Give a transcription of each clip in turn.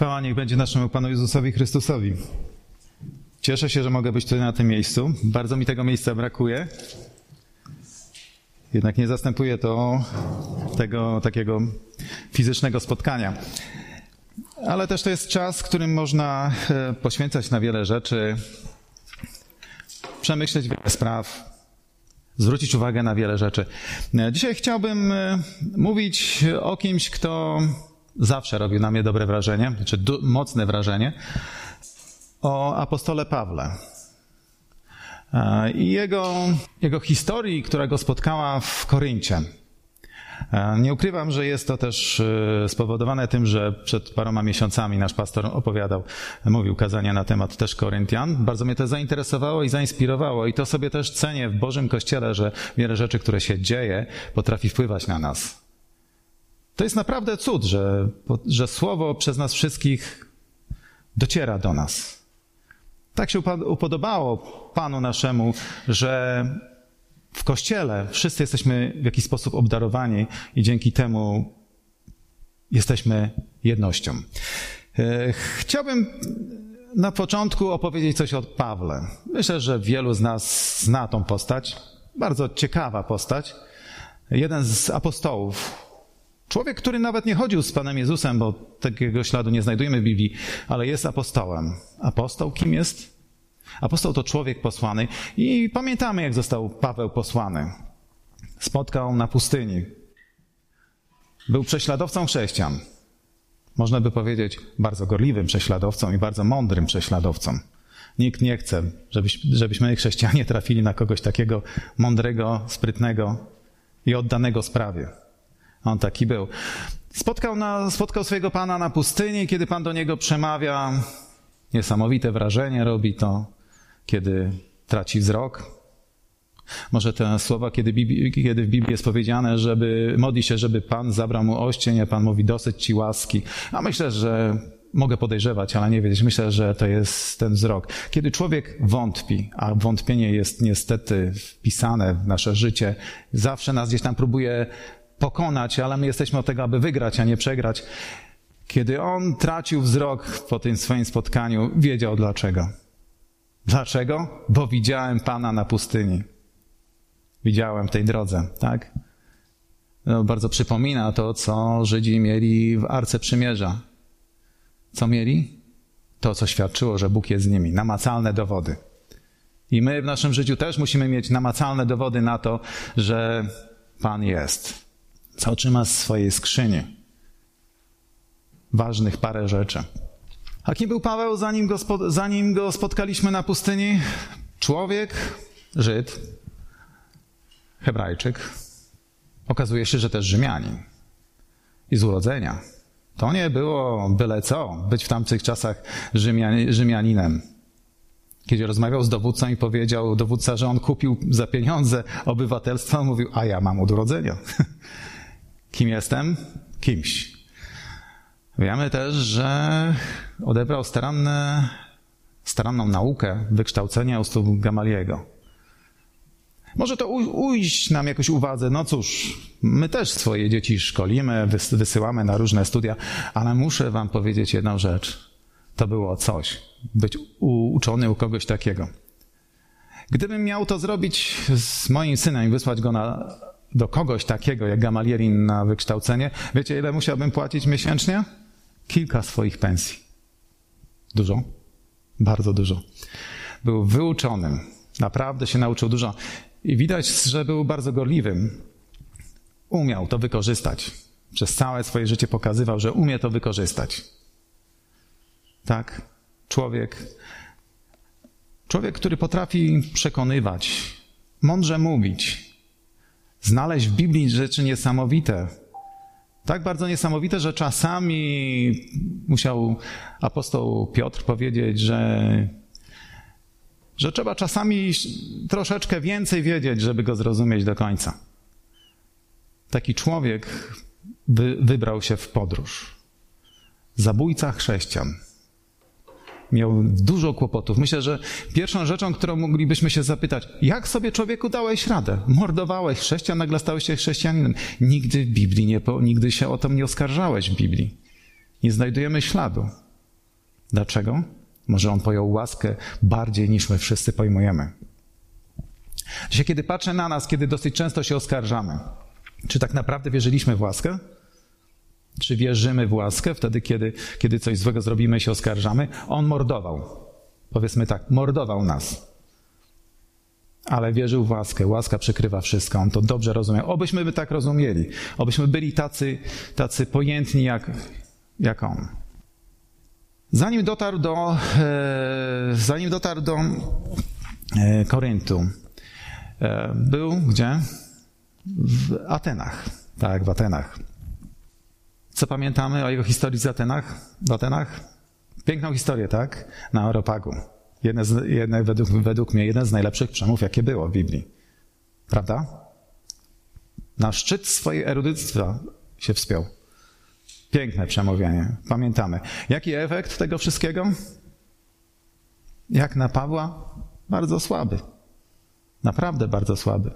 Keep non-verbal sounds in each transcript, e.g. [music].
Chwała niech będzie naszemu Panu Jezusowi Chrystusowi. Cieszę się, że mogę być tutaj na tym miejscu. Bardzo mi tego miejsca brakuje. Jednak nie zastępuje to tego takiego fizycznego spotkania. Ale też to jest czas, którym można e, poświęcać na wiele rzeczy, przemyśleć wiele spraw, zwrócić uwagę na wiele rzeczy. E, dzisiaj chciałbym e, mówić o kimś, kto zawsze robił na mnie dobre wrażenie, czy znaczy mocne wrażenie, o apostole Pawle. I jego, jego historii, która go spotkała w Koryncie. Nie ukrywam, że jest to też e, spowodowane tym, że przed paroma miesiącami nasz pastor opowiadał, mówił kazania na temat też Koryntian. Bardzo mnie to zainteresowało i zainspirowało i to sobie też cenię w Bożym Kościele, że wiele rzeczy, które się dzieje, potrafi wpływać na nas. To jest naprawdę cud, że, że słowo przez nas wszystkich dociera do nas. Tak się upodobało Panu naszemu, że w Kościele wszyscy jesteśmy w jakiś sposób obdarowani i dzięki temu jesteśmy jednością. E, chciałbym na początku opowiedzieć coś o Pawle. Myślę, że wielu z nas zna tą postać. Bardzo ciekawa postać. Jeden z apostołów, Człowiek, który nawet nie chodził z Panem Jezusem, bo takiego śladu nie znajdujemy w Biblii, ale jest apostołem. Apostoł kim jest? Apostoł to człowiek posłany i pamiętamy, jak został Paweł posłany. Spotkał na pustyni. Był prześladowcą chrześcijan. Można by powiedzieć bardzo gorliwym prześladowcą i bardzo mądrym prześladowcą. Nikt nie chce, żebyś, żebyśmy chrześcijanie trafili na kogoś takiego mądrego, sprytnego i oddanego sprawie. On taki był. Spotkał, na, spotkał swojego pana na pustyni, kiedy pan do niego przemawia. Niesamowite wrażenie robi to, kiedy traci wzrok. Może te słowa, kiedy, kiedy w Biblii jest powiedziane, żeby modli się, żeby Pan zabrał mu oścień, a Pan mówi dosyć ci łaski. A myślę, że mogę podejrzewać, ale nie wiedzieć. Myślę, że to jest ten wzrok. Kiedy człowiek wątpi, a wątpienie jest niestety wpisane w nasze życie, zawsze nas gdzieś tam próbuje pokonać, ale my jesteśmy od tego, aby wygrać, a nie przegrać. Kiedy on tracił wzrok po tym swoim spotkaniu, wiedział dlaczego. Dlaczego? Bo widziałem Pana na pustyni. Widziałem tej drodze, tak? No, bardzo przypomina to, co Żydzi mieli w Arce Przymierza. Co mieli? To, co świadczyło, że Bóg jest z nimi. Namacalne dowody. I my w naszym życiu też musimy mieć namacalne dowody na to, że Pan jest co trzyma z swojej skrzyni. Ważnych parę rzeczy. A kim był Paweł, zanim go, zanim go spotkaliśmy na pustyni? Człowiek, Żyd, Hebrajczyk. Okazuje się, że też Rzymianin. I z urodzenia. To nie było byle co, być w tamtych czasach Rzymianinem. Kiedy rozmawiał z dowódcą i powiedział dowódca, że on kupił za pieniądze obywatelstwo, mówił, a ja mam od urodzenia. [laughs] Kim jestem? Kimś. Wiemy też, że odebrał staranne, staranną naukę wykształcenia u stóp Gamaliego. Może to ujść nam jakoś uwadze. No cóż, my też swoje dzieci szkolimy, wysyłamy na różne studia, ale muszę wam powiedzieć jedną rzecz. To było coś. Być uczony u kogoś takiego. Gdybym miał to zrobić z moim synem i wysłać go na do kogoś takiego jak Gamalierin na wykształcenie, wiecie ile musiałbym płacić miesięcznie? Kilka swoich pensji. Dużo? Bardzo dużo. Był wyuczonym. Naprawdę się nauczył dużo. I widać, że był bardzo gorliwym. Umiał to wykorzystać. Przez całe swoje życie pokazywał, że umie to wykorzystać. Tak? Człowiek, człowiek, który potrafi przekonywać, mądrze mówić, znaleźć w Biblii rzeczy niesamowite. Tak bardzo niesamowite, że czasami musiał apostoł Piotr powiedzieć, że, że trzeba czasami troszeczkę więcej wiedzieć, żeby go zrozumieć do końca. Taki człowiek wy, wybrał się w podróż. Zabójca chrześcijan miał dużo kłopotów. Myślę, że pierwszą rzeczą, którą moglibyśmy się zapytać, jak sobie człowieku dałeś radę? Mordowałeś chrześcijan, nagle stałeś się chrześcijaninem. Nigdy w Biblii nie, nigdy się o tym nie oskarżałeś w Biblii. Nie znajdujemy śladu. Dlaczego? Może on pojął łaskę bardziej niż my wszyscy pojmujemy. Dzisiaj, kiedy patrzę na nas, kiedy dosyć często się oskarżamy, czy tak naprawdę wierzyliśmy w łaskę? Czy wierzymy w łaskę wtedy, kiedy, kiedy coś złego zrobimy i się oskarżamy? On mordował. Powiedzmy tak, mordował nas. Ale wierzył w łaskę. Łaska przykrywa wszystko. On to dobrze rozumiał. Obyśmy by tak rozumieli. Obyśmy byli tacy, tacy pojętni jak, jak on. Zanim dotarł do, e, zanim dotarł do e, Koryntu, e, był gdzie? W Atenach. Tak, w Atenach. Co pamiętamy o jego historii z Atenach? W Atenach? Piękną historię, tak? Na Areopagu. Jedne z, jedne według, według mnie jeden z najlepszych przemów, jakie było w Biblii. Prawda? Na szczyt swojej erudyctwa się wspiął. Piękne przemówienie. Pamiętamy. Jaki efekt tego wszystkiego? Jak na Pawła? Bardzo słaby. Naprawdę bardzo słaby.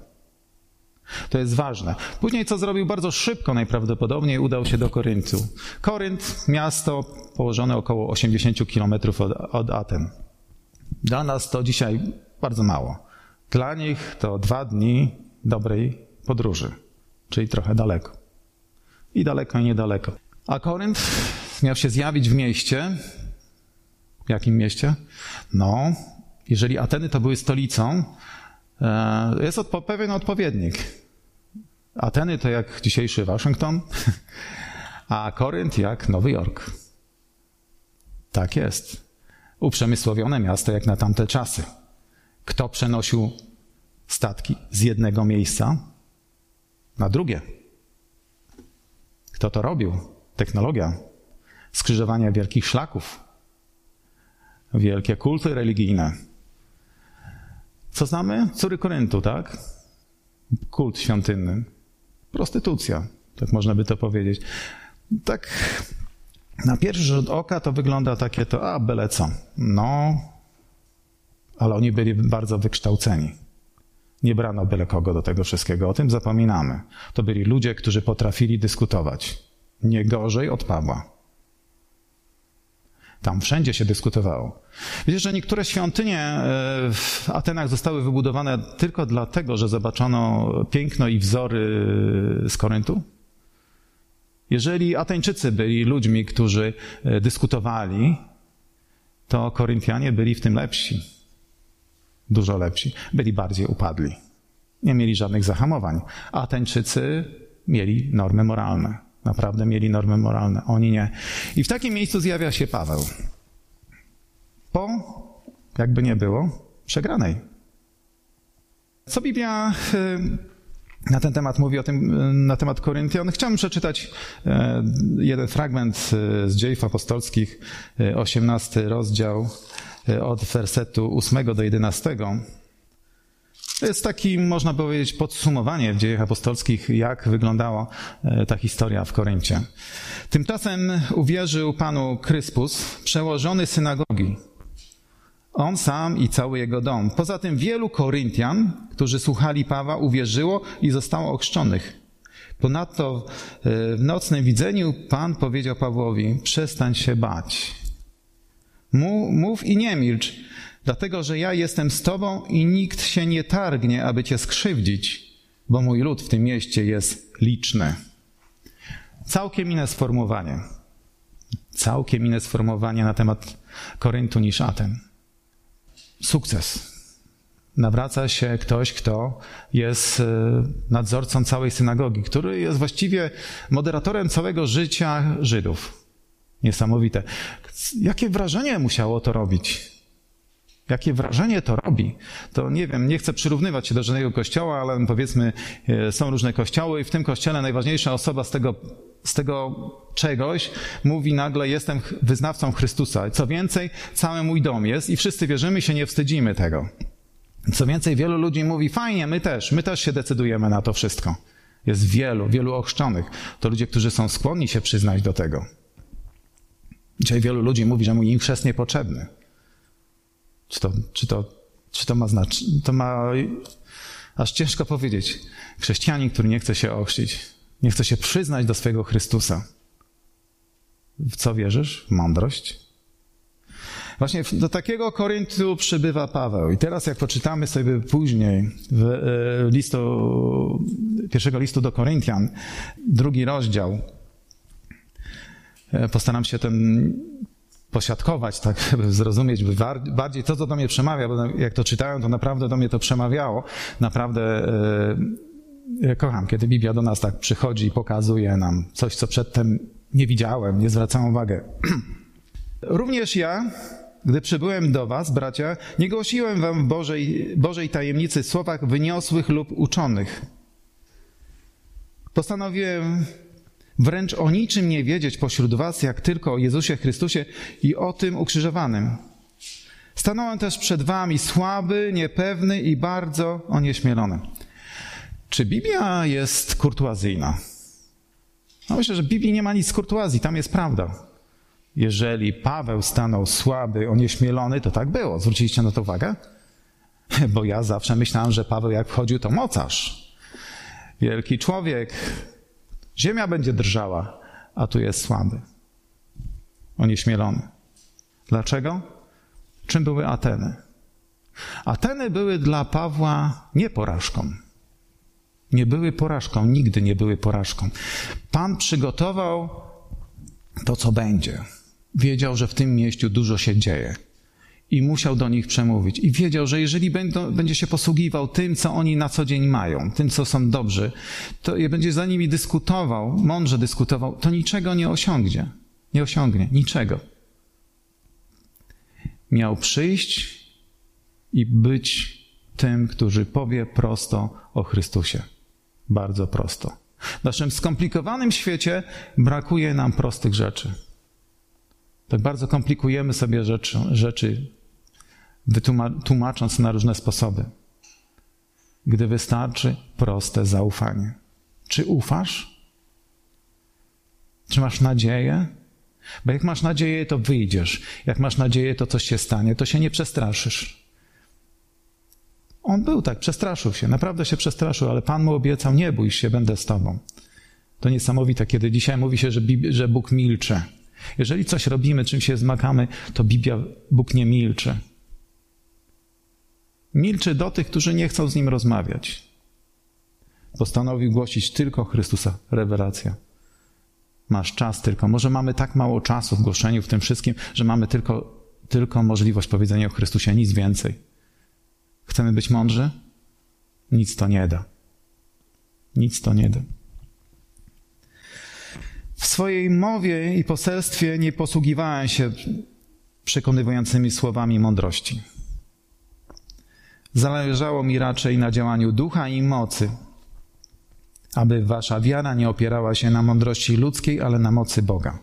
To jest ważne. Później co zrobił bardzo szybko najprawdopodobniej udał się do Koryntu. Korynt, miasto położone około 80 kilometrów od, od Aten. Dla nas to dzisiaj bardzo mało. Dla nich to dwa dni dobrej podróży, czyli trochę daleko. I daleko, i niedaleko. A Korynt miał się zjawić w mieście. W jakim mieście? No, jeżeli Ateny to były stolicą, jest odpo pewien odpowiednik. Ateny to jak dzisiejszy Waszyngton, [laughs] a Korynt jak Nowy Jork. Tak jest. Uprzemysłowione miasto jak na tamte czasy. Kto przenosił statki z jednego miejsca na drugie? Kto to robił? technologia, skrzyżowania wielkich szlaków, wielkie kulty religijne. Co znamy? Córy Koryntu, tak? Kult świątynny. Prostytucja, tak można by to powiedzieć. Tak na pierwszy rzut oka to wygląda takie to, a byle co. No, ale oni byli bardzo wykształceni. Nie brano byle kogo do tego wszystkiego, o tym zapominamy. To byli ludzie, którzy potrafili dyskutować nie gorzej od Pawła. Tam wszędzie się dyskutowało. Wiecie, że niektóre świątynie e, w Atenach zostały wybudowane tylko dlatego, że zobaczono piękno i wzory z Koryntu? Jeżeli Ateńczycy byli ludźmi, którzy e, dyskutowali, to Koryntianie byli w tym lepsi. Dużo lepsi. Byli bardziej upadli. Nie mieli żadnych zahamowań. Ateńczycy mieli normy moralne. Naprawdę mieli normy moralne, oni nie. I w takim miejscu zjawia się Paweł. Po, jakby nie było, przegranej. Co Biblia y, na ten temat mówi, o tym, y, na temat Koryntian? Chciałbym przeczytać y, jeden fragment z dziejów apostolskich, 18 rozdział, od wersetu 8 do 11. To jest taki, można powiedzieć, podsumowanie w dziejach apostolskich, jak wyglądała e, ta historia w Koryncie. Tymczasem uwierzył panu Kryspus, przełożony synagogi. On sam i cały jego dom. Poza tym wielu Koryntian, którzy słuchali Pawła, uwierzyło i zostało ochrzczonych. Ponadto e, w nocnym widzeniu Pan powiedział Pawłowi: Przestań się bać. Mów i nie milcz, dlatego że ja jestem z Tobą i nikt się nie targnie, aby Cię skrzywdzić, bo mój lud w tym mieście jest liczny. Całkiem inne sformułowanie. Całkiem inne sformułowanie na temat Koryntu niż Aten. Sukces. Nawraca się ktoś, kto jest e, nadzorcą całej synagogi, który jest właściwie moderatorem całego życia Żydów. Niesamowite. Jakie wrażenie musiało to robić? Jakie wrażenie to robi? To nie wiem, nie chcę przyrównywać się do żadnego kościoła, ale powiedzmy, e, są różne kościoły i w tym kościele najważniejsza osoba z tego, z tego czegoś mówi nagle, jestem wyznawcą Chrystusa. Co więcej, cały mój dom jest i wszyscy wierzymy się, nie wstydzimy tego. Co więcej, wielu ludzi mówi, fajnie, my też, my też się decydujemy na to wszystko. Jest wielu, wielu ochrzczonych. To ludzie, którzy są skłonni się przyznać do tego. Dzisiaj wielu ludzi mówi, że mu im chrzest niepotrzebny. Czy to, czy to, czy to ma znaczenie? To ma aż ciężko powiedzieć. Chrześcijanin, który nie chce się ochrzcić, nie chce się przyznać do swojego Chrystusa. W co wierzysz? W mądrość? Właśnie do takiego Koryntu przybywa Paweł. I teraz, jak poczytamy sobie później w e, listu, pierwszego listu do Koryntian, drugi rozdział, e, postaram się ten posiadkować, tak, żeby zrozumieć bardziej to, co do mnie przemawia, bo jak to czytałem, to naprawdę do mnie to przemawiało. Naprawdę e, kocham, kiedy Biblia do nas tak przychodzi i pokazuje nam coś, co przedtem nie widziałem, nie zwracałem uwagi. [clears throat] Również ja, gdy przybyłem do was, bracia, nie głosiłem wam w Bożej, Bożej tajemnicy słowach wyniosłych lub uczonych. Postanowiłem wręcz o niczym nie wiedzieć pośród was, jak tylko o Jezusie Chrystusie i o tym ukrzyżowanym. Stanąłem też przed wami słaby, niepewny i bardzo onieśmielony. Czy Biblia jest kurtuazyjna? No myślę, że w Biblii nie ma nic z kurtuazji, tam jest prawda. Jeżeli Paweł stanął słaby, onieśmielony, to tak było. Zwróciliście na to uwagę? Bo ja zawsze myślałem, że Paweł jak wchodził, to mocarz. Wielki człowiek. Ziemia będzie drżała, a tu jest słaby. Onieśmielony. Dlaczego? Czym były Ateny? Ateny były dla Pawła nie porażką. Nie były porażką, nigdy nie były porażką. Pan przygotował to, co będzie. Wiedział, że w tym mieściu dużo się dzieje. I musiał do nich przemówić. I wiedział, że jeżeli będą, będzie się posługiwał tym, co oni na co dzień mają, tym, co są dobrzy, to i będzie za nimi dyskutował, mądrze dyskutował, to niczego nie osiągnie. Nie osiągnie, niczego. Miał przyjść i być tym, który powie prosto o Chrystusie. Bardzo prosto. W naszym skomplikowanym świecie brakuje nam prostych rzeczy. Tak bardzo komplikujemy sobie rzeczy, rzeczy tłumacząc na różne sposoby. Gdy wystarczy proste zaufanie. Czy ufasz? Czy masz nadzieję? Bo jak masz nadzieję, to wyjdziesz. Jak masz nadzieję, to coś się stanie, to się nie przestraszysz. On był tak, przestraszył się, naprawdę się przestraszył, ale Pan mu obiecał: Nie bój się, będę z Tobą. To niesamowite, kiedy dzisiaj mówi się, że, Bóg milczy. Jeżeli coś robimy, czym się zmagamy, to Biblia, Bóg nie milczy. Milczy do tych, którzy nie chcą z Nim rozmawiać. Postanowił głosić tylko Chrystusa. Rewelacja. Masz czas tylko. Może mamy tak mało czasu w głoszeniu, w tym wszystkim, że mamy tylko, tylko możliwość powiedzenia o Chrystusie, nic więcej. Chcemy być mądrzy? Nic to nie da. Nic to nie da. W swojej mowie i poselstwie nie posługiwałem się przekonywującymi słowami mądrości. Zależało mi raczej na działaniu ducha i mocy, aby wasza wiara nie opierała się na mądrości ludzkiej, ale na mocy Boga.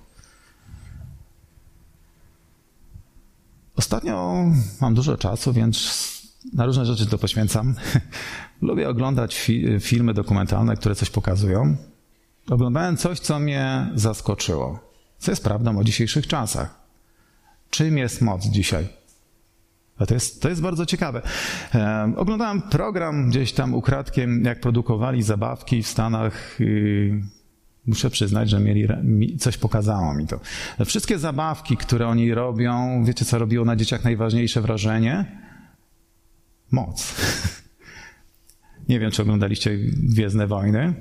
Ostatnio mam dużo czasu, więc na różne rzeczy to poświęcam. [laughs] Lubię oglądać fi filmy dokumentalne, które coś pokazują oglądałem coś, co mnie zaskoczyło. Co jest prawdą o dzisiejszych czasach. Czym jest moc dzisiaj? To jest, to jest bardzo ciekawe. E, oglądałem program gdzieś tam ukradkiem, jak produkowali zabawki w Stanach. muszę przyznać, że mieli, coś pokazało mi to. Wszystkie zabawki, które oni robią, wiecie co robiło na dzieciach najważniejsze wrażenie? Moc. [laughs] Nie wiem, czy oglądaliście Gwiezdne Wojny.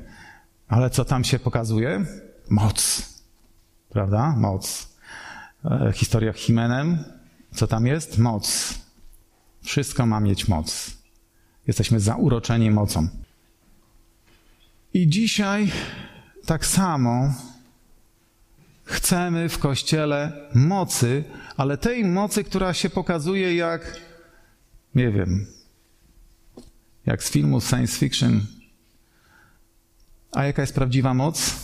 Ale co tam się pokazuje? Moc. Prawda? Moc. E, historia Himenem. Co tam jest? Moc. Wszystko ma mieć moc. Jesteśmy zauroczeni mocą. I dzisiaj tak samo chcemy w kościele mocy, ale tej mocy, która się pokazuje jak, nie wiem, jak z filmu science fiction, a jaka jest prawdziwa moc?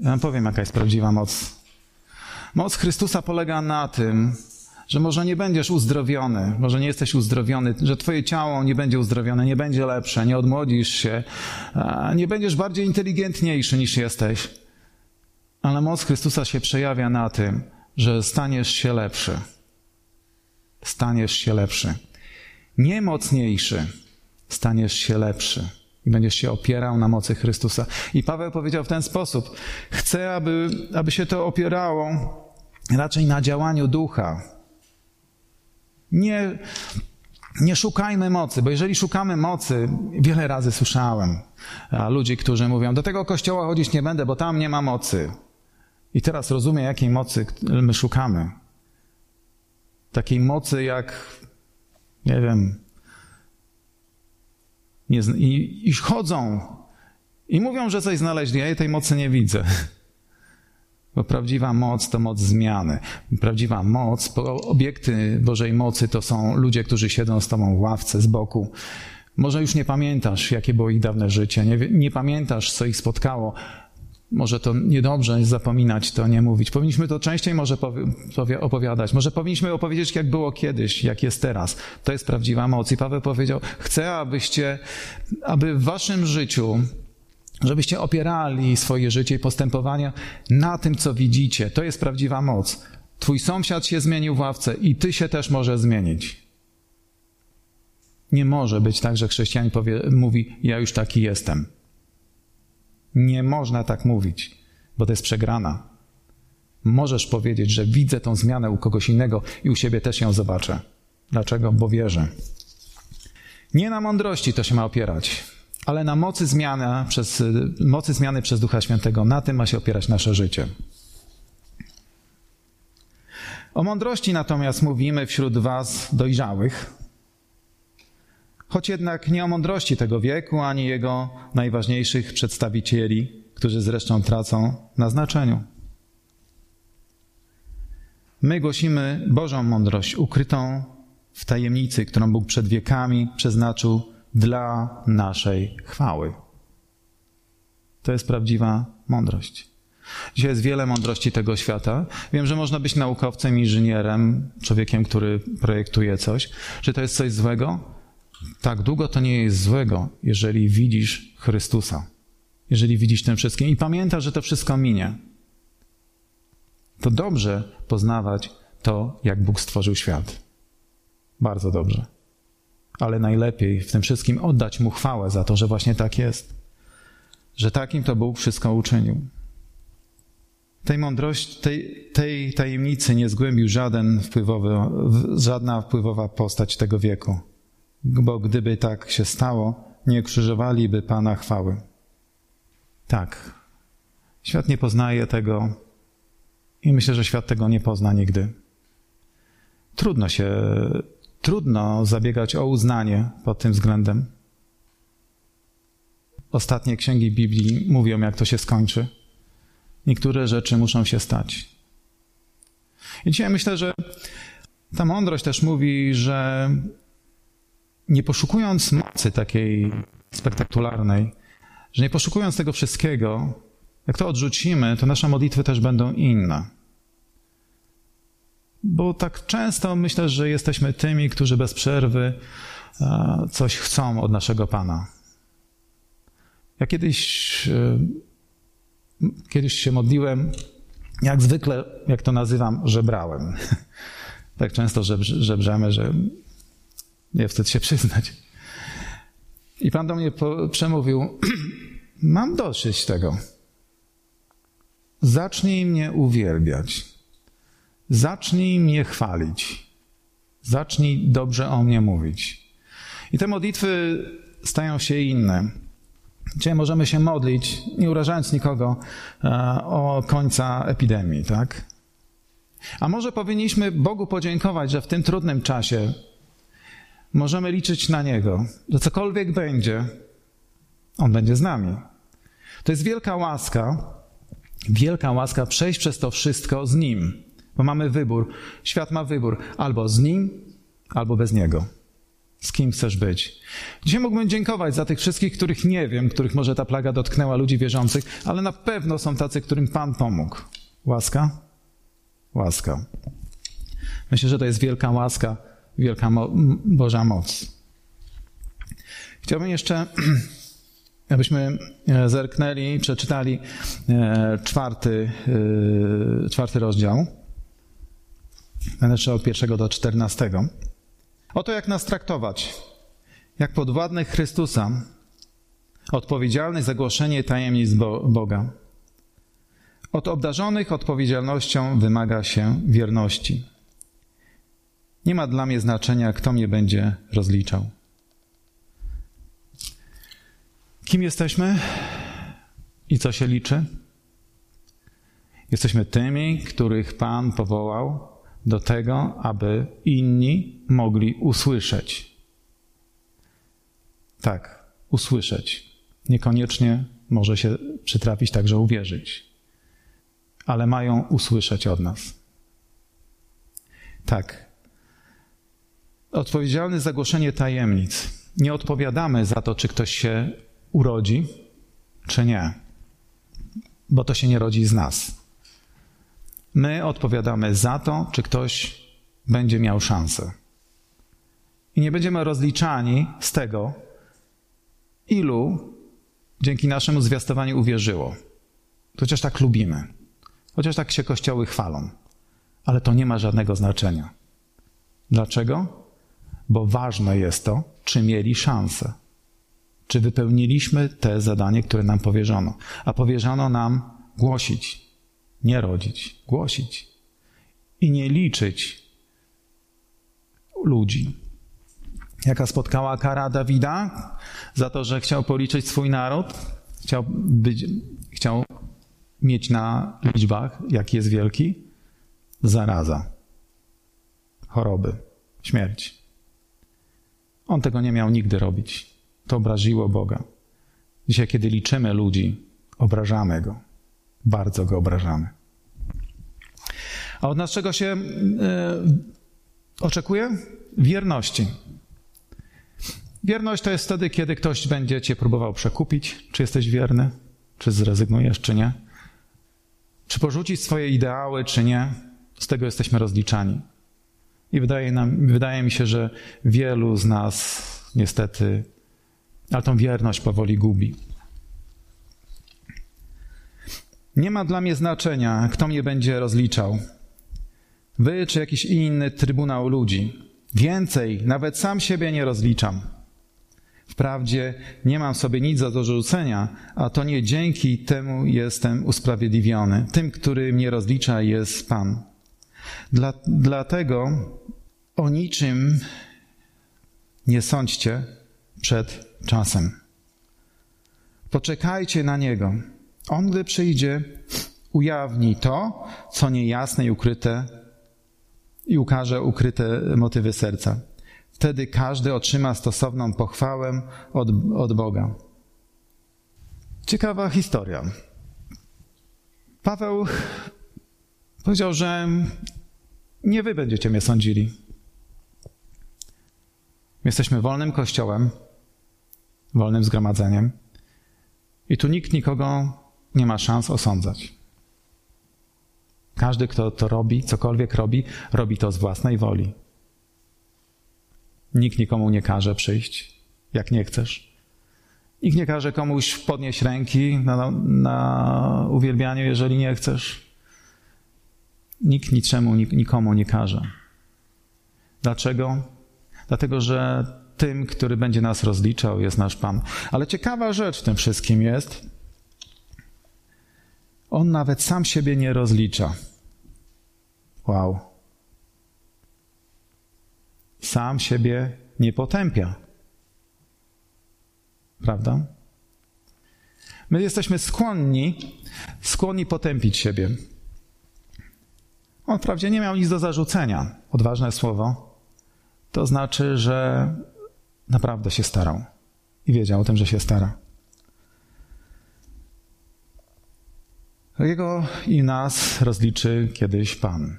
Ja wam powiem, jaka jest prawdziwa moc. Moc Chrystusa polega na tym, że może nie będziesz uzdrowiony, może nie jesteś uzdrowiony, że twoje ciało nie będzie uzdrowione, nie będzie lepsze, nie odmłodzisz się, nie będziesz bardziej inteligentniejszy niż jesteś. Ale moc Chrystusa się przejawia na tym, że staniesz się lepszy. Staniesz się lepszy. Nie mocniejszy, staniesz się lepszy i będziesz się opierał na mocy Chrystusa. I Paweł powiedział w ten sposób: Chcę, aby, aby się to opierało raczej na działaniu ducha. Nie, nie szukajmy mocy, bo jeżeli szukamy mocy, wiele razy słyszałem ludzi, którzy mówią: Do tego kościoła chodzić nie będę, bo tam nie ma mocy. I teraz rozumiem, jakiej mocy my szukamy. Takiej mocy jak, nie wiem, nie, i, i chodzą i mówią, że coś znaleźli, ja tej mocy nie widzę. Bo prawdziwa moc to moc zmiany. Prawdziwa moc, obiekty Bożej mocy to są ludzie, którzy siedzą z tobą w ławce z boku. Może już nie pamiętasz, jakie było ich dawne życie, nie, nie pamiętasz, co ich spotkało. Może to niedobrze jest zapominać to, nie mówić. Powinniśmy to częściej może opowiadać. Może powinniśmy opowiedzieć, jak było kiedyś, jak jest teraz. To jest prawdziwa moc. I Paweł powiedział, chcę, abyście, aby w waszym życiu żebyście opierali swoje życie i postępowania na tym, co widzicie. To jest prawdziwa moc. Twój sąsiad się zmienił w ławce i ty się też może zmienić. Nie może być tak, że chrześcijanin powie, mówi: Ja już taki jestem. Nie można tak mówić, bo to jest przegrana. Możesz powiedzieć, że widzę tą zmianę u kogoś innego i u siebie też ją zobaczę. Dlaczego? Bo wierzę. Nie na mądrości to się ma opierać ale na mocy zmiany, przez, mocy zmiany przez Ducha Świętego, na tym ma się opierać nasze życie. O mądrości natomiast mówimy wśród Was dojrzałych, choć jednak nie o mądrości tego wieku, ani jego najważniejszych przedstawicieli, którzy zresztą tracą na znaczeniu. My głosimy Bożą mądrość, ukrytą w tajemnicy, którą Bóg przed wiekami przeznaczył dla naszej chwały. To jest prawdziwa mądrość. Dzisiaj jest wiele mądrości tego świata. Wiem, że można być naukowcem, inżynierem, człowiekiem, który projektuje coś. Czy to jest coś złego? Tak długo to nie jest złego, jeżeli widzisz Chrystusa. Jeżeli widzisz tym wszystkim i pamiętasz, że to wszystko minie. To dobrze poznawać to, jak Bóg stworzył świat. Bardzo dobrze ale najlepiej w tym wszystkim oddać Mu chwałę za to, że właśnie tak jest. Że takim to Bóg wszystko uczynił. Tej mądrości, tej, tej tajemnicy nie zgłębił żaden wpływowy, żadna wpływowa postać tego wieku. Bo gdyby tak się stało, nie krzyżowaliby Pana chwały. Tak. Świat nie poznaje tego i myślę, że świat tego nie pozna nigdy. Trudno się trudno zabiegać o uznanie pod tym względem. Ostatnie księgi Biblii mówią, jak to się skończy. Niektóre rzeczy muszą się stać. I dzisiaj myślę, że ta mądrość też mówi, że nie poszukując mocy takiej spektakularnej, że nie poszukując tego wszystkiego, jak to odrzucimy, to nasze modlitwy też będą inne. Bo tak często myślę, że jesteśmy tymi, którzy bez przerwy e, coś chcą od naszego Pana. Ja kiedyś, e, kiedyś się modliłem, jak zwykle, jak to nazywam, żebrałem. [laughs] Tak często żebrzemy, że nie wstyd się przyznać. I Pan do mnie przemówił, [clears throat] mam dosyć tego. Zacznij mnie uwielbiać. Zacznij mnie chwalić. Zacznij dobrze o mnie mówić. I te modlitwy stają się inne. Dzisiaj możemy się modlić, nie urażając nikogo, e, o końca epidemii, tak? A może powinniśmy Bogu podziękować, że w tym trudnym czasie możemy liczyć na Niego, że cokolwiek będzie, On będzie z nami. To jest wielka łaska, wielka łaska przejść przez to wszystko z Nim. Bo mamy wybór. Świat ma wybór albo z nim, albo bez niego. Z kim chcesz być? Dzisiaj mógłbym dziękować za tych wszystkich, których nie wiem, których może ta plaga dotknęła, ludzi wierzących, ale na pewno są tacy, którym Pan pomógł. Łaska? Łaska. Myślę, że to jest wielka łaska, wielka mo Boża moc. Chciałbym jeszcze, [clears throat] abyśmy e, zerknęli, przeczytali e, czwarty, e, czwarty rozdział. Czytał od pierwszego do czternastego. Oto jak nas traktować. Jak podwładnych Chrystusa, odpowiedzialnych za głoszenie tajemnic Boga. Od obdarzonych odpowiedzialnością wymaga się wierności. Nie ma dla mnie znaczenia, kto mnie będzie rozliczał. Kim jesteśmy i co się liczy? Jesteśmy tymi, których Pan powołał do tego, aby inni mogli usłyszeć. Tak, usłyszeć. Niekoniecznie może się przytrafić także uwierzyć, ale mają usłyszeć od nas. Tak. Odpowiedzialny za głoszenie tajemnic. Nie odpowiadamy za to, czy ktoś się urodzi, czy nie, bo to się nie rodzi z nas. My odpowiadamy za to, czy ktoś będzie miał szansę. I nie będziemy rozliczani z tego, ilu dzięki naszemu zwiastowaniu uwierzyło. Chociaż tak lubimy, chociaż tak się kościoły chwalą, ale to nie ma żadnego znaczenia. Dlaczego? Bo ważne jest to, czy mieli szansę. Czy wypełniliśmy te zadanie, które nam powierzono. A powierzono nam głosić, nie rodzić, głosić i nie liczyć ludzi. Jaka spotkała kara Dawida za to, że chciał policzyć swój naród, chciał, być, chciał mieć na liczbach, jaki jest wielki? Zaraza, choroby, śmierć. On tego nie miał nigdy robić. To obraziło Boga. Dzisiaj, kiedy liczymy ludzi, obrażamy Go bardzo go obrażamy. A od nas czego się e, oczekuje? Wierności. Wierność to jest wtedy, kiedy ktoś będzie cię próbował przekupić, czy jesteś wierny, czy zrezygnujesz, czy nie. Czy porzucić swoje ideały, czy nie. Z tego jesteśmy rozliczani. I wydaje, nam, wydaje mi się, że wielu z nas niestety, ale tą wierność powoli gubi. Nie ma dla mnie znaczenia, kto mnie będzie rozliczał. Wy czy jakiś inny trybunał ludzi. Więcej, nawet sam siebie nie rozliczam. Wprawdzie nie mam sobie nic do dorzucenia, a to nie dzięki temu jestem usprawiedliwiony. Tym, który mnie rozlicza, jest Pan. Dla, dlatego o niczym nie sądźcie przed czasem. Poczekajcie na Niego. On, gdy przyjdzie, ujawni to, co niejasne i ukryte, i ukaże ukryte motywy serca. Wtedy każdy otrzyma stosowną pochwałę od, od Boga. Ciekawa historia. Paweł powiedział, że nie wy będziecie mnie sądzili. Jesteśmy wolnym kościołem, wolnym zgromadzeniem. I tu nikt nikogo nie ma szans osądzać. Każdy, kto to robi, cokolwiek robi, robi to z własnej woli. Nikt nikomu nie każe przyjść, jak nie chcesz. Nikt nie każe komuś podnieść ręki na, na uwielbianiu, jeżeli nie chcesz. Nikt niczemu, nikomu nie każe. Dlaczego? Dlatego, że tym, który będzie nas rozliczał, jest nasz Pan. Ale ciekawa rzecz w tym wszystkim jest, on nawet sam siebie nie rozlicza. Wow. Sam siebie nie potępia. Prawda? My jesteśmy skłonni, skłonni potępić siebie. On wprawdzie nie miał nic do zarzucenia. Odważne słowo. To znaczy, że naprawdę się starał. I wiedział o tym, że się stara. Jego i nas rozliczy kiedyś Pan.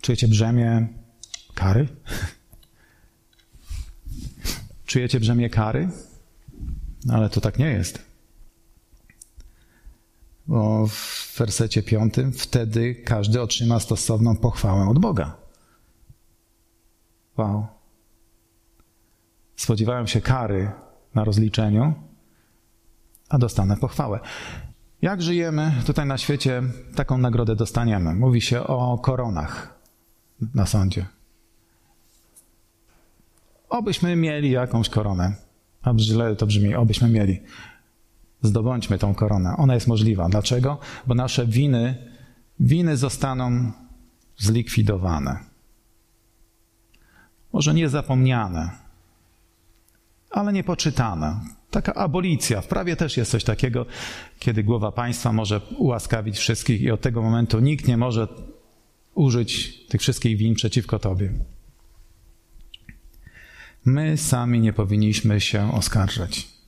Czujecie brzemię kary? [laughs] Czujecie brzemię kary? Ale to tak nie jest. W wersecie piątym wtedy każdy otrzyma stosowną pochwałę od Boga. Wow. Spodziewałem się kary na rozliczeniu, a dostanę pochwałę. Jak żyjemy tutaj na świecie, taką nagrodę dostaniemy. Mówi się o koronach na sądzie. Obyśmy mieli jakąś koronę. A źle to brzmi, obyśmy mieli. Zdobądźmy tą koronę. Ona jest możliwa. Dlaczego? Bo nasze winy, winy zostaną zlikwidowane. może nie zapomniane, ale nie poczytane. Taka abolicja. W prawie też jest coś takiego, kiedy głowa państwa może ułaskawić wszystkich i od tego momentu nikt nie może użyć tych wszystkich win przeciwko tobie. My sami nie powinniśmy się oskarżać.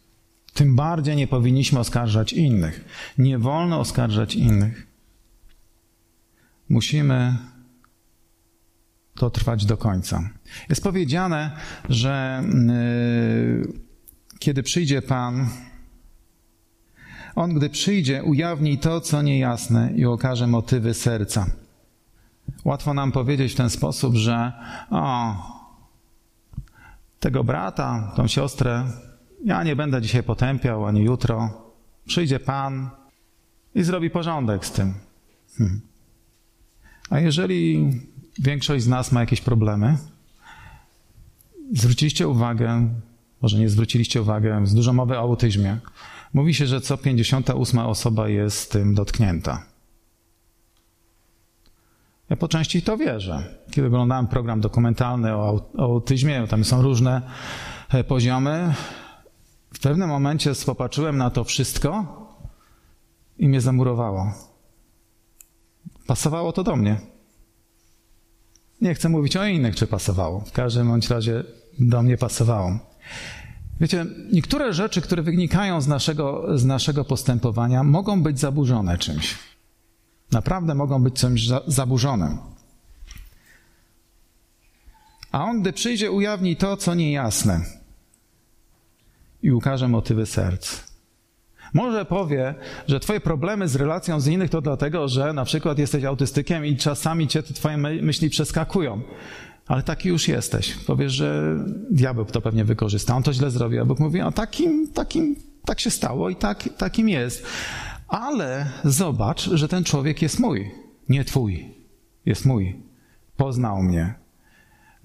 Tym bardziej nie powinniśmy oskarżać innych. Nie wolno oskarżać innych. Musimy to trwać do końca. Jest powiedziane, że yy, kiedy przyjdzie Pan, On, gdy przyjdzie, ujawni to, co niejasne i okaże motywy serca. Łatwo nam powiedzieć w ten sposób, że o, tego brata, tą siostrę, ja nie będę dzisiaj potępiał ani jutro. Przyjdzie Pan i zrobi porządek z tym. Hmm. A jeżeli większość z nas ma jakieś problemy, zwróciliście uwagę, może nie zwróciliście uwagę, jest dużo mowy o autyzmie. Mówi się, że co 58 osoba jest tym dotknięta. Ja po części to wierzę. Kiedy oglądałem program dokumentalny o, autyzmie, tam są różne e, poziomy, w pewnym momencie popatrzyłem na to wszystko i mnie zamurowało. Pasowało to do mnie. Nie chcę mówić o innych, czy pasowało. W każdym bądź razie do mnie pasowało. Wiecie, niektóre rzeczy, które wynikają z naszego, z naszego postępowania, mogą być zaburzone czymś. Naprawdę mogą być czymś za, zaburzone. A on, gdy przyjdzie, ujawni to, co niejasne i ukaże motywy serc. Może powie, że twoje problemy z relacją z innych to dlatego, że na przykład jesteś autystykiem i czasami cię twoje myśli przeskakują. Ale taki już jesteś. Powiesz, że diabeł to pewnie wykorzysta. On to źle zrobił. A Bóg mówi, a takim, takim, tak się stało i tak, takim jest. Ale zobacz, że ten człowiek jest mój, nie twój. Jest mój. Poznał mnie.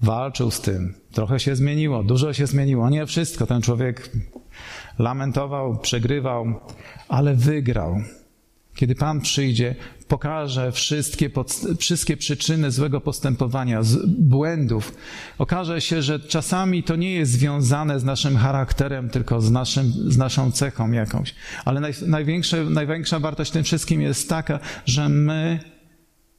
Walczył z tym. Trochę się zmieniło, dużo się zmieniło. Nie wszystko. Ten człowiek lamentował, przegrywał, ale wygrał. Kiedy Pan przyjdzie, pokaże wszystkie, wszystkie przyczyny złego postępowania, z błędów. Okaże się, że czasami to nie jest związane z naszym charakterem, tylko z, naszym, z naszą cechą jakąś. Ale naj, największa wartość tym wszystkim jest taka, że my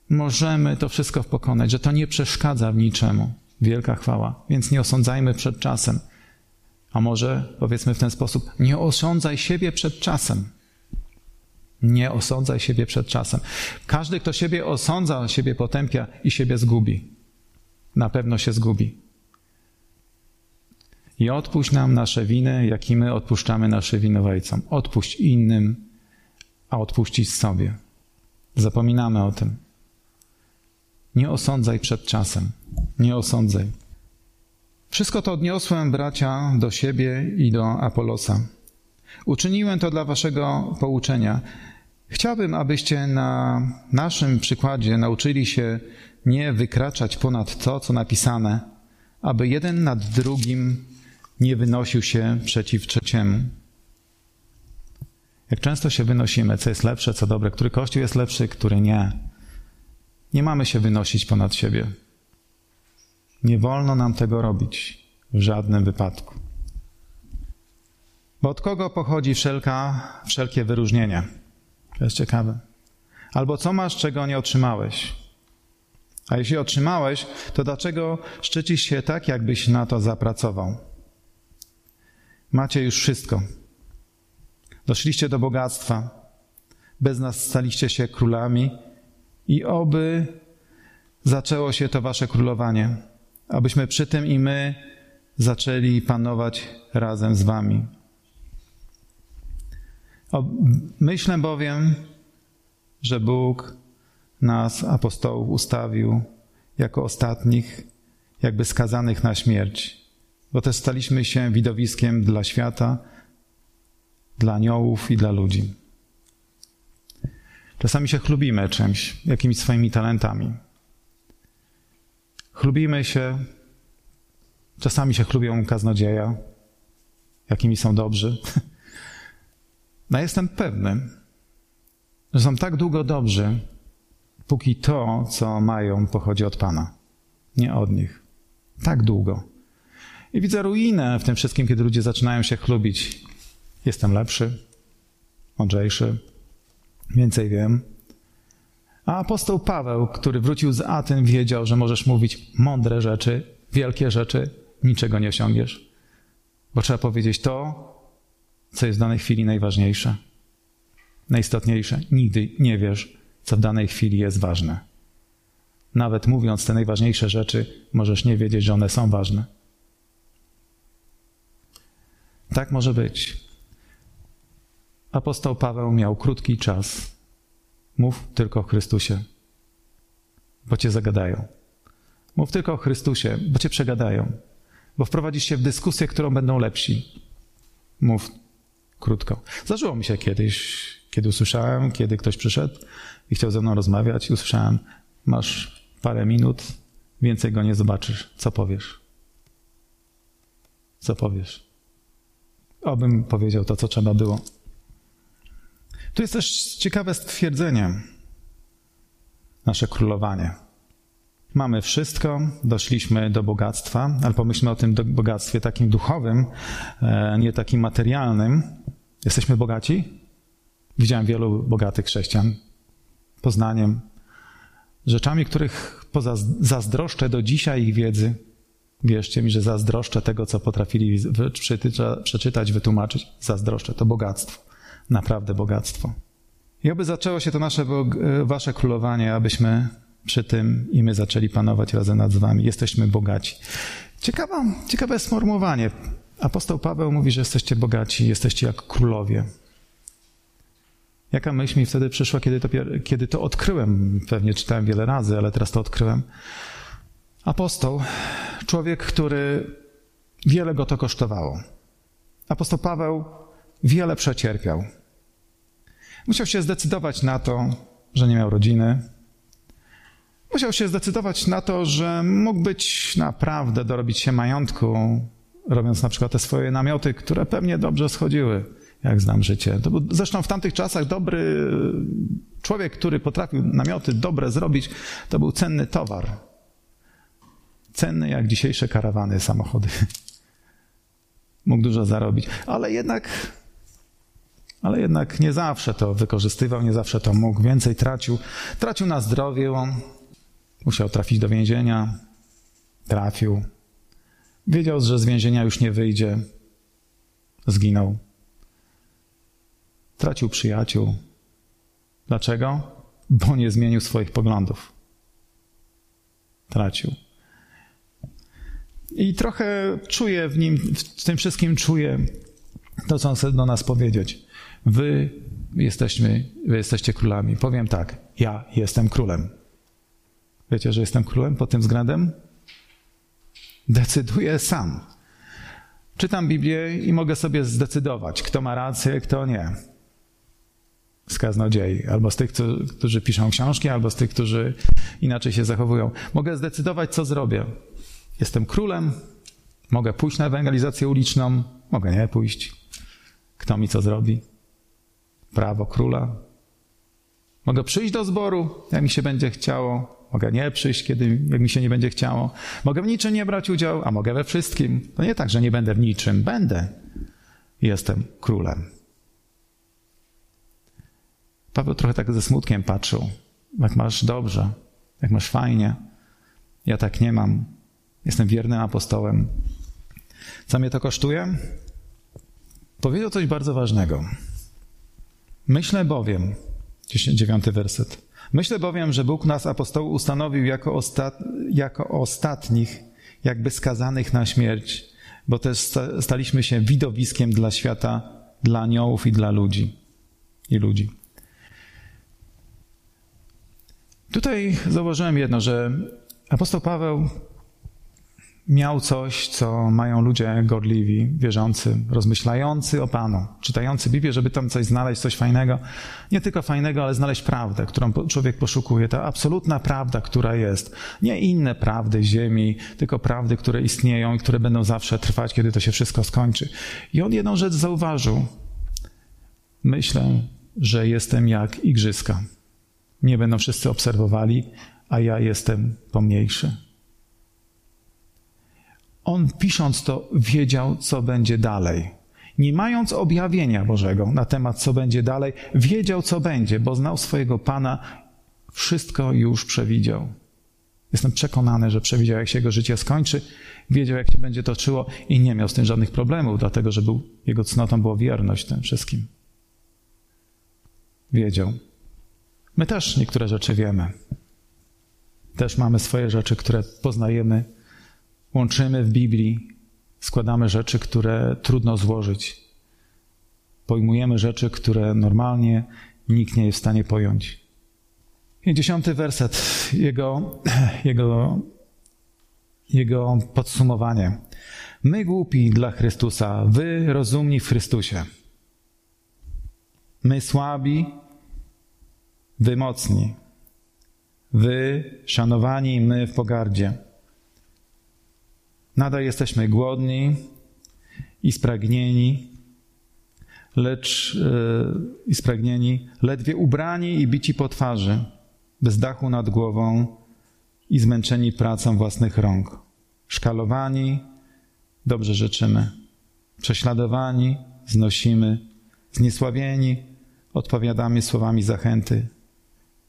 możemy to wszystko pokonać, że to nie przeszkadza w niczemu. Wielka chwała. Więc nie osądzajmy przed czasem. A może powiedzmy w ten sposób: nie osądzaj siebie przed czasem. Nie osądzaj siebie przed czasem. Każdy, kto siebie osądza, siebie potępia i siebie zgubi. Na pewno się zgubi. I odpuść nam nasze winy, jak i my odpuszczamy nasze winowajcom. Odpuść innym, a odpuścić sobie. Zapominamy o tym. Nie osądzaj przed czasem. Nie osądzaj. Wszystko to odniosłem, bracia, do siebie i do Apolosa. Uczyniłem to dla waszego pouczenia. Chciałbym, abyście na naszym przykładzie nauczyli się nie wykraczać ponad to, co napisane, aby jeden nad drugim nie wynosił się przeciw trzeciemu. Jak często się wynosimy, co jest lepsze, co dobre, który kościół jest lepszy, który nie. Nie mamy się wynosić ponad siebie. Nie wolno nam tego robić w żadnym wypadku. Bo od kogo pochodzi wszelka, wszelkie wyróżnienie? To jest ciekawe. Albo co masz, czego nie otrzymałeś? A jeśli otrzymałeś, to dlaczego szczycisz się tak, jakbyś na to zapracował? Macie już wszystko. Doszliście do bogactwa. Bez nas staliście się królami i oby zaczęło się to wasze królowanie abyśmy przy tym i my zaczęli panować razem z Wami. Myślę bowiem, że Bóg nas, apostołów, ustawił jako ostatnich, jakby skazanych na śmierć, bo też staliśmy się widowiskiem dla świata, dla aniołów i dla ludzi. Czasami się chlubimy czymś, jakimiś swoimi talentami. Chlubimy się, czasami się chlubią kaznodzieja, jakimi są dobrzy. [laughs] No jestem pewny, że są tak długo dobrzy, póki to, co mają, pochodzi od Pana, nie od nich. Tak długo. I widzę ruinę w tym wszystkim, kiedy ludzie zaczynają się chlubić. Jestem lepszy, mądrzejszy, więcej wiem. A apostoł Paweł, który wrócił z Aten, wiedział, że możesz mówić mądre rzeczy, wielkie rzeczy, niczego nie osiągniesz. Bo trzeba powiedzieć to, co jest w danej chwili najważniejsze, najistotniejsze. Nigdy nie wiesz, co w danej chwili jest ważne. Nawet mówiąc te najważniejsze rzeczy, możesz nie wiedzieć, że one są ważne. Tak może być. Apostoł Paweł miał krótki czas. Mów tylko o Chrystusie, bo cię zagadają. Mów tylko o Chrystusie, bo cię przegadają, bo wprowadzisz się w dyskusję, którą będą lepsi. Mów krótko. Zdarzyło mi się kiedyś, kiedy usłyszałem, kiedy ktoś przyszedł i chciał ze mną rozmawiać, i usłyszałem: Masz parę minut, więcej go nie zobaczysz. Co powiesz? Co powiesz? Obym powiedział to, co trzeba było. Tu jest też ciekawe stwierdzenie, nasze królowanie. Mamy wszystko, doszliśmy do bogactwa, ale pomyślmy o tym bogactwie takim duchowym, e, nie takim materialnym. Jesteśmy bogaci? Widziałem wielu bogatych chrześcijan. Poznaniem, rzeczami, których poza zazdroszczę do dzisiaj ich wiedzy. Wierzcie mi, że zazdroszczę tego, co potrafili przeczytać, wytłumaczyć. Zazdroszczę to bogactwo naprawdę bogactwo. I oby zaczęło się to nasze, wasze królowanie, abyśmy przy tym i my zaczęli panować razem nad wami. Jesteśmy bogaci. Ciekawa, ciekawe sformułowanie. Apostoł Paweł mówi, że jesteście bogaci, jesteście jak królowie. Jaka myśl mi wtedy przyszła, kiedy to, kiedy to odkryłem? Pewnie czytałem wiele razy, ale teraz to odkryłem. Apostoł, człowiek, który wiele go to kosztowało. Apostoł Paweł wiele przecierpiał. Musiał się zdecydować na to, że nie miał rodziny. Musiał się zdecydować na to, że mógł być naprawdę dorobić się majątku, robiąc na przykład te swoje namioty, które pewnie dobrze schodziły, jak znam życie. To był zresztą w tamtych czasach dobry człowiek, który potrafił namioty dobre zrobić, to był cenny towar. Cenny jak dzisiejsze karawany, samochody. [laughs] Mógł dużo zarobić, ale jednak ale jednak nie zawsze to wykorzystywał, nie zawsze to mógł, więcej tracił. Tracił na zdrowiu, musiał trafić do więzienia, trafił. Wiedział, że z więzienia już nie wyjdzie, zginął. Tracił przyjaciół. Dlaczego? Bo nie zmienił swoich poglądów. Tracił. I trochę czuję w nim, w tym wszystkim czuję to, co on chce do nas powiedzieć. Wy jesteśmy, wy jesteście królami. Powiem tak, ja jestem królem. Wiecie, że jestem królem pod tym względem? Decyduję sam. Czytam Biblię i mogę sobie zdecydować, kto ma rację, kto nie. Z kaznodziei, albo z tych, którzy piszą książki, albo z tych, którzy inaczej się zachowują. Mogę zdecydować, co zrobię. Jestem królem, mogę pójść na ewangelizację uliczną, mogę nie pójść. Kto mi co zrobi? Prawo króla. Mogę przyjść do zboru, jak mi się będzie chciało. Mogę nie przyjść, kiedy, jak mi się nie będzie chciało. Mogę w niczym nie brać udziału, a mogę we wszystkim. To nie tak, że nie będę w niczym. Będę. Jestem królem. Paweł trochę tak ze smutkiem patrzył. Jak masz dobrze, jak masz fajnie. Ja tak nie mam. Jestem wiernym apostołem. Co mnie to kosztuje? Powiedział coś bardzo ważnego. Myślę bowiem, dziewiąty werset. Myślę bowiem, że Bóg nas apostołów ustanowił jako, ostat, jako ostatnich, jakby skazanych na śmierć, bo też staliśmy się widowiskiem dla świata, dla aniołów i dla ludzi. I ludzi. Tutaj zauważyłem jedno, że apostoł Paweł miał coś, co mają ludzie gorliwi, wierzący, rozmyślający o Panu, czytający Biblię, żeby tam coś znaleźć, coś fajnego. Nie tylko fajnego, ale znaleźć prawdę, którą człowiek poszukuje. Ta absolutna prawda, która jest. Nie inne prawdy ziemi, tylko prawdy, które istnieją i które będą zawsze trwać, kiedy to się wszystko skończy. I on jedną rzecz zauważył. Myślę, że jestem jak igrzyska. Mnie będą wszyscy obserwowali, a ja jestem pomniejszy. On pisząc to wiedział, co będzie dalej. Nie mając objawienia Bożego na temat, co będzie dalej, wiedział, co będzie, bo znał swojego Pana, wszystko już przewidział. Jestem przekonany, że przewidział, jak się jego życie skończy, wiedział, jak się będzie toczyło i nie miał z tym żadnych problemów, dlatego że był, jego cnotą była wierność tym wszystkim. Wiedział. My też niektóre rzeczy wiemy. Też mamy swoje rzeczy, które poznajemy, łączymy w Biblii, składamy rzeczy, które trudno złożyć. Pojmujemy rzeczy, które normalnie nikt nie jest w stanie pojąć. I dziesiąty werset, jego, [clears throat] jego, jego podsumowanie. My głupi dla Chrystusa, wy rozumni w Chrystusie. My słabi, wy mocni. Wy szanowani, my w pogardzie. Nadal jesteśmy głodni i spragnieni, lecz yy, i spragnieni, ledwie ubrani i bici po twarzy, bez dachu nad głową i zmęczeni pracą własnych rąk. Szkalowani, dobrze życzymy. Prześladowani, znosimy. Zniesławieni, odpowiadamy słowami zachęty.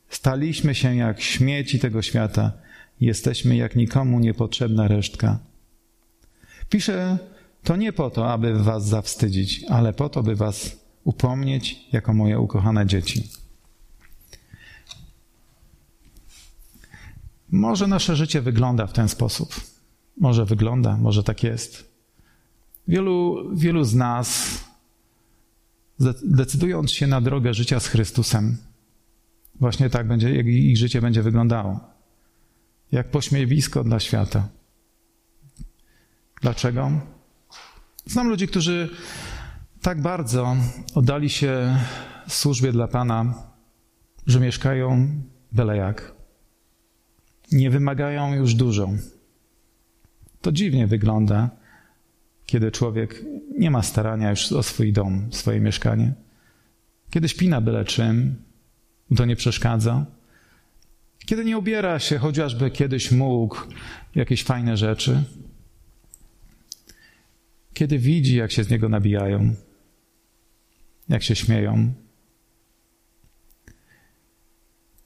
Staliśmy się jak śmieci tego świata, jesteśmy jak nikomu niepotrzebna resztka. Piszę to nie po to, aby was zawstydzić, ale po to, by was upomnieć jako moje ukochane dzieci. Może nasze życie wygląda w ten sposób. Może wygląda, może tak jest. Wielu, wielu z nas, decydując się na drogę życia z Chrystusem, właśnie tak będzie, jak ich życie będzie wyglądało. Jak pośmiewisko dla świata. Dlaczego? Znam ludzi, którzy tak bardzo oddali się służbie dla Pana, że mieszkają byle jak. Nie wymagają już dużo. To dziwnie wygląda, kiedy człowiek nie ma starania już o swój dom, swoje mieszkanie. Kiedy śpi na byle czym, to nie przeszkadza. Kiedy nie ubiera się, chociażby kiedyś mógł, jakieś fajne rzeczy, kiedy widzi, jak się z niego nabijają, jak się śmieją.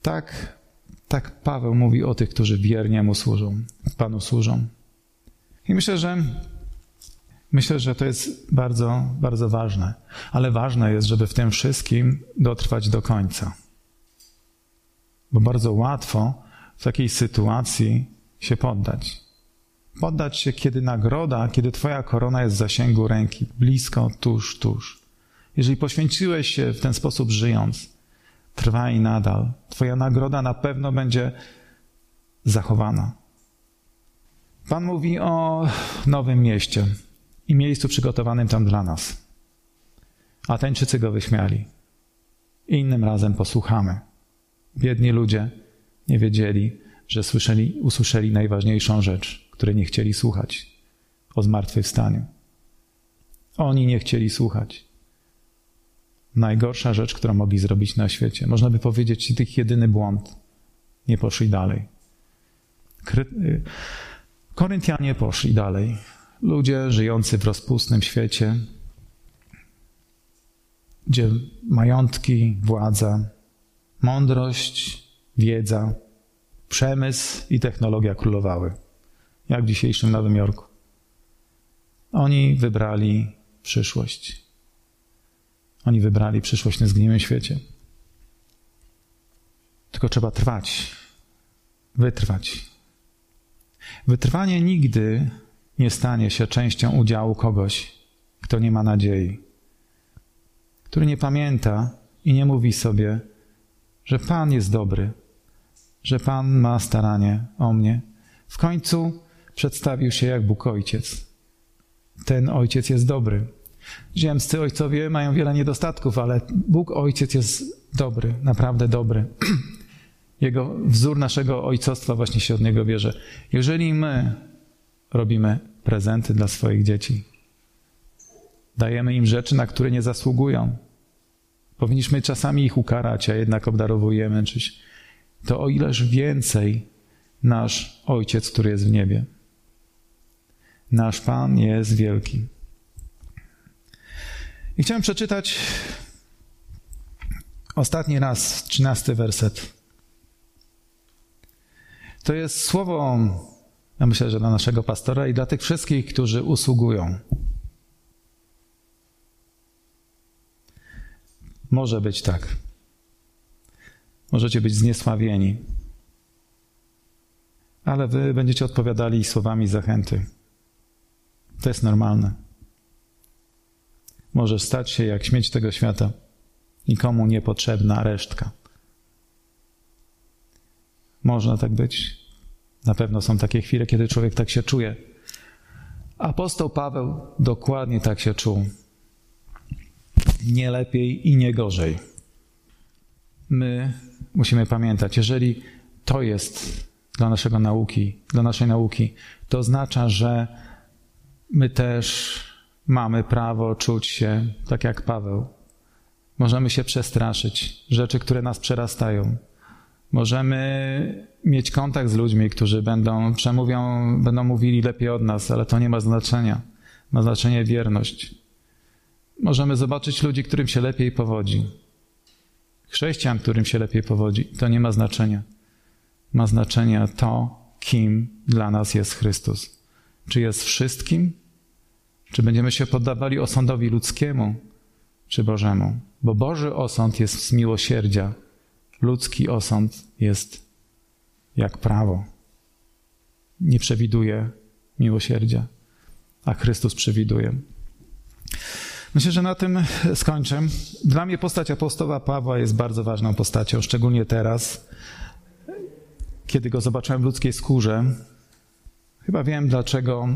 Tak, tak Paweł mówi o tych, którzy wiernie mu służą, Panu służą. I myślę, że myślę, że to jest bardzo, bardzo ważne. Ale ważne jest, żeby w tym wszystkim dotrwać do końca. Bo bardzo łatwo w takiej sytuacji się poddać. Poddać się, kiedy nagroda, kiedy Twoja korona jest w zasięgu ręki, blisko, tuż, tuż. Jeżeli poświęciłeś się w ten sposób żyjąc, trwaj nadal. Twoja nagroda na pewno będzie zachowana. Pan mówi o nowym mieście i miejscu przygotowanym tam dla nas. Ateńczycy go wyśmiali. Innym razem posłuchamy. Biedni ludzie nie wiedzieli, że słyszeli, usłyszeli najważniejszą rzecz które nie chcieli słuchać o zmartwychwstaniu. Oni nie chcieli słuchać. Najgorsza rzecz, którą mogli zrobić na świecie. Można by powiedzieć, i tych jedyny błąd. Nie poszli dalej. Y, Koryntianie poszli dalej. Ludzie żyjący w rozpustnym świecie, gdzie majątki, władza, mądrość, wiedza, przemysł i technologia królowały jak w dzisiejszym Nowym Jorku. Oni wybrali przyszłość. Oni wybrali przyszłość na zgniłym świecie. Tylko trzeba trwać, wytrwać. Wytrwanie nigdy nie stanie się częścią udziału kogoś, kto nie ma nadziei, który nie pamięta i nie mówi sobie, że Pan jest dobry, że Pan ma staranie o mnie. W końcu przedstawił się jak Bóg Ojciec. Ten Ojciec jest dobry. Ziemscy ojcowie mają wiele niedostatków, ale Bóg Ojciec jest dobry, naprawdę dobry. [clears throat] Jego wzór naszego ojcostwa właśnie się od Niego bierze. Jeżeli my robimy prezenty dla swoich dzieci, dajemy im rzeczy, na które nie zasługują, powinniśmy czasami ich ukarać, a jednak obdarowujemy czymś, to o ileż więcej nasz Ojciec, który jest w niebie. Nasz Pan jest wielki. I chciałem przeczytać ostatni raz, trzynasty werset. To jest słowo, ja myślę, że dla naszego pastora i dla tych wszystkich, którzy usługują. Może być tak. Możecie być zniesławieni. Ale wy będziecie odpowiadali słowami zachęty. To jest normalne. Możesz stać się jak śmieć tego świata, nikomu niepotrzebna resztka. Można tak być. Na pewno są takie chwile, kiedy człowiek tak się czuje. Apostoł Paweł dokładnie tak się czuł. Nie lepiej i nie gorzej. My musimy pamiętać, jeżeli to jest dla naszego nauki, dla naszej nauki, to oznacza, że my też mamy prawo czuć się tak jak Paweł. Możemy się przestraszyć, rzeczy, które nas przerastają. Możemy mieć kontakt z ludźmi, którzy będą, przemówią, będą mówili lepiej od nas, ale to nie ma znaczenia. Ma znaczenie wierność. Możemy zobaczyć ludzi, którym się lepiej powodzi. Chrześcijan, którym się lepiej powodzi. To nie ma znaczenia. Ma znaczenie to, kim dla nas jest Chrystus. Czy jest wszystkim, czy będziemy się poddawali osądowi ludzkiemu, czy Bożemu? Bo Boży osąd jest z miłosierdzia, ludzki osąd jest jak prawo. Nie przewiduje miłosierdzia, a Chrystus przewiduje. Myślę, że na tym skończę. Dla mnie postać apostoła Pawła jest bardzo ważną postacią, szczególnie teraz, kiedy go zobaczyłem w ludzkiej skórze. Chyba wiem, dlaczego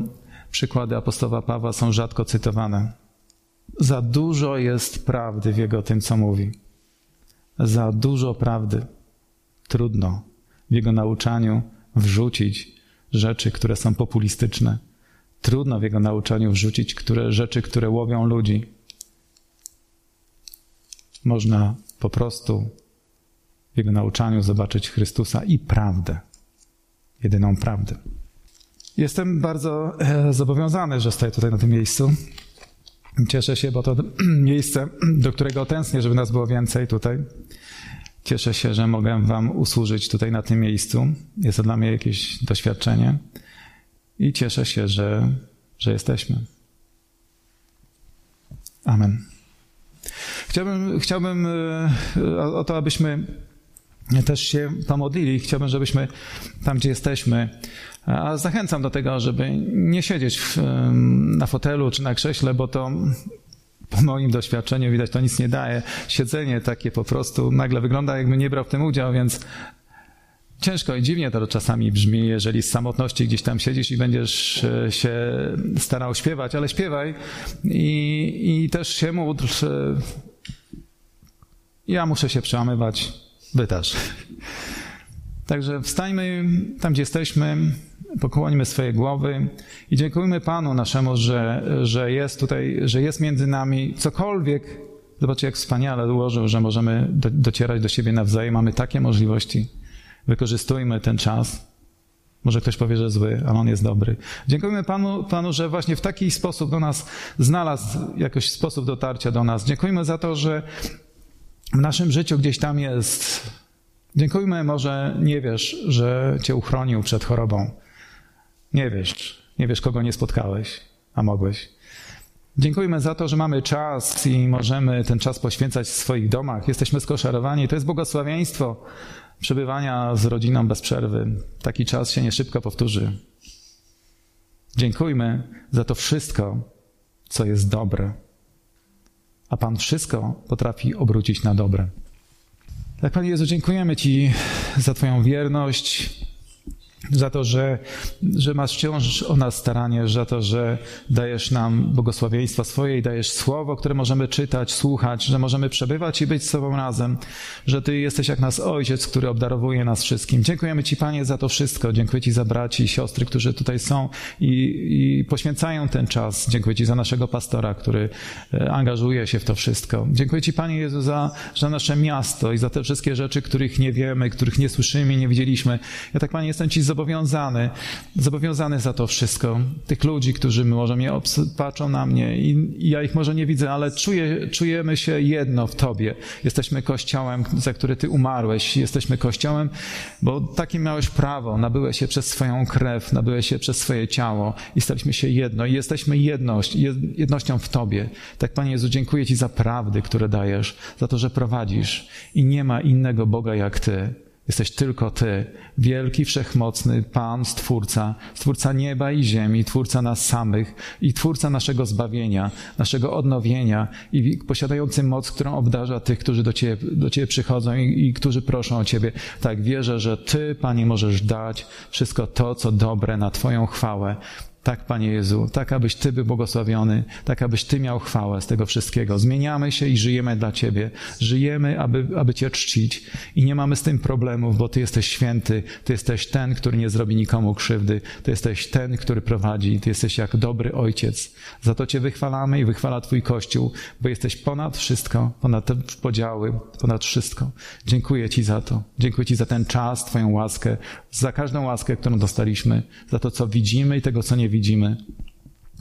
przykłady apostoła Pawła są rzadko cytowane. Za dużo jest prawdy w jego tym, co mówi. Za dużo prawdy. Trudno w jego nauczaniu wrzucić rzeczy, które są populistyczne. Trudno w jego nauczaniu wrzucić które, rzeczy, które łowią ludzi. Można po prostu w jego nauczaniu zobaczyć Chrystusa i prawdę. Jedyną prawdę. Jestem bardzo e, zobowiązany, że stoję tutaj na tym miejscu. Cieszę się, bo to [clears throat] miejsce, do którego tęsknię, żeby nas było więcej tutaj. Cieszę się, że mogę Wam usłużyć tutaj na tym miejscu. Jest to dla mnie jakieś doświadczenie i cieszę się, że, że jesteśmy. Amen. Chciałbym, chciałbym e, o to, abyśmy też się pomodlili. Chciałbym, żebyśmy tam, gdzie jesteśmy, a zachęcam do tego, żeby nie siedzieć w, na fotelu czy na krześle, bo to po moim doświadczeniu widać, to nic nie daje. Siedzenie takie po prostu nagle wygląda, jakby nie brał w tym udział, więc ciężko i dziwnie to czasami brzmi, jeżeli z samotności gdzieś tam siedzisz i będziesz e, się starał śpiewać, ale śpiewaj i, i też się módl. Ja muszę się przełamywać, wy też. Także wstańmy tam, gdzie jesteśmy, pokłonimy swoje głowy i dziękujmy Panu naszemu, że, że jest tutaj, że jest między nami cokolwiek. Zobaczcie, jak wspaniale ułożył, że możemy do, docierać do siebie nawzajem. Mamy takie możliwości. Wykorzystujmy ten czas. Może ktoś powie, że zły, ale on jest dobry. Dziękujemy Panu, Panu, że właśnie w taki sposób do nas znalazł jakoś sposób dotarcia do nas. Dziękujemy za to, że w naszym życiu gdzieś tam jest. Dziękujmy, może nie wiesz, że Cię uchronił przed chorobą. Nie wiesz, nie wiesz, kogo nie spotkałeś, a mogłeś. Dziękujemy za to, że mamy czas i możemy ten czas poświęcać w swoich domach. Jesteśmy skoszarowani. To jest błogosławieństwo przebywania z rodziną bez przerwy. Taki czas się nie szybko powtórzy. Dziękujmy za to wszystko, co jest dobre. A Pan wszystko potrafi obrócić na dobre. Tak, Panie Jezu, dziękujemy Ci za Twoją wierność, za to, że, że masz wciąż o nas staranie, za to, że dajesz nam błogosławieństwa swoje i dajesz słowo, które możemy czytać, słuchać, że możemy przebywać i być z Tobą razem, że Ty jesteś jak nas Ojciec, który obdarowuje nas wszystkim. Dziękujemy Ci, Panie, za to wszystko. Dziękuję Ci za braci i siostry, którzy tutaj są i, i poświęcają ten czas. Dziękuję Ci za naszego pastora, który e, angażuje się w to wszystko. Dziękuję Ci, Panie Jezu, za, za nasze miasto i za te wszystkie rzeczy, których nie wiemy, których nie słyszymy, nie widzieliśmy. Ja tak, Panie, jestem Ci zobowiązany, zobowiązany za to wszystko. Tych ludzi, którzy może mnie patrzą na mnie i, ja ich może nie widzę, ale czuję, czujemy się jedno w Tobie. Jesteśmy Kościołem, za który Ty umarłeś. Jesteśmy Kościołem, bo takie miałeś prawo. Nabyłeś się przez swoją krew, nabyłeś się przez swoje ciało i staliśmy się jedno. I jesteśmy jedność, jednością w Tobie. Tak, Panie Jezu, dziękuję Ci za prawdy, które dajesz, za to, że prowadzisz i nie ma innego Boga jak Ty. Jesteś tylko Ty, wielki, wszechmocny Pan, Stwórca, Stwórca nieba i ziemi, Twórca nas samych i Twórca naszego zbawienia, naszego odnowienia i posiadający moc, którą obdarza tych, którzy do Ciebie, do ciebie przychodzą i, i którzy proszą o Ciebie. Tak, wierzę, że Ty, Panie, możesz dać wszystko to, co dobre na Twoją chwałę. Tak, Panie Jezu, tak abyś Ty był błogosławiony, tak abyś Ty miał chwałę z tego wszystkiego. Zmieniamy się i żyjemy dla Ciebie. Żyjemy, aby, aby Cię czcić i nie mamy z tym problemów, bo Ty jesteś święty, Ty jesteś ten, który nie zrobi nikomu krzywdy, Ty jesteś ten, który prowadzi, Ty jesteś jak dobry Ojciec. Za to Cię wychwalamy i wychwala Twój Kościół, bo jesteś ponad wszystko, ponad te podziały, ponad wszystko. Dziękuję Ci za to. Dziękuję Ci za ten czas, Twoją łaskę, za każdą łaskę, którą dostaliśmy, za to, co widzimy i tego, co widzimy.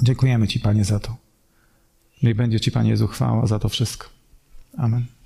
Dziękujemy Ci, Panie, za to. Niech będzie Ci, Panie Jezu, chwała za to wszystko. Amen.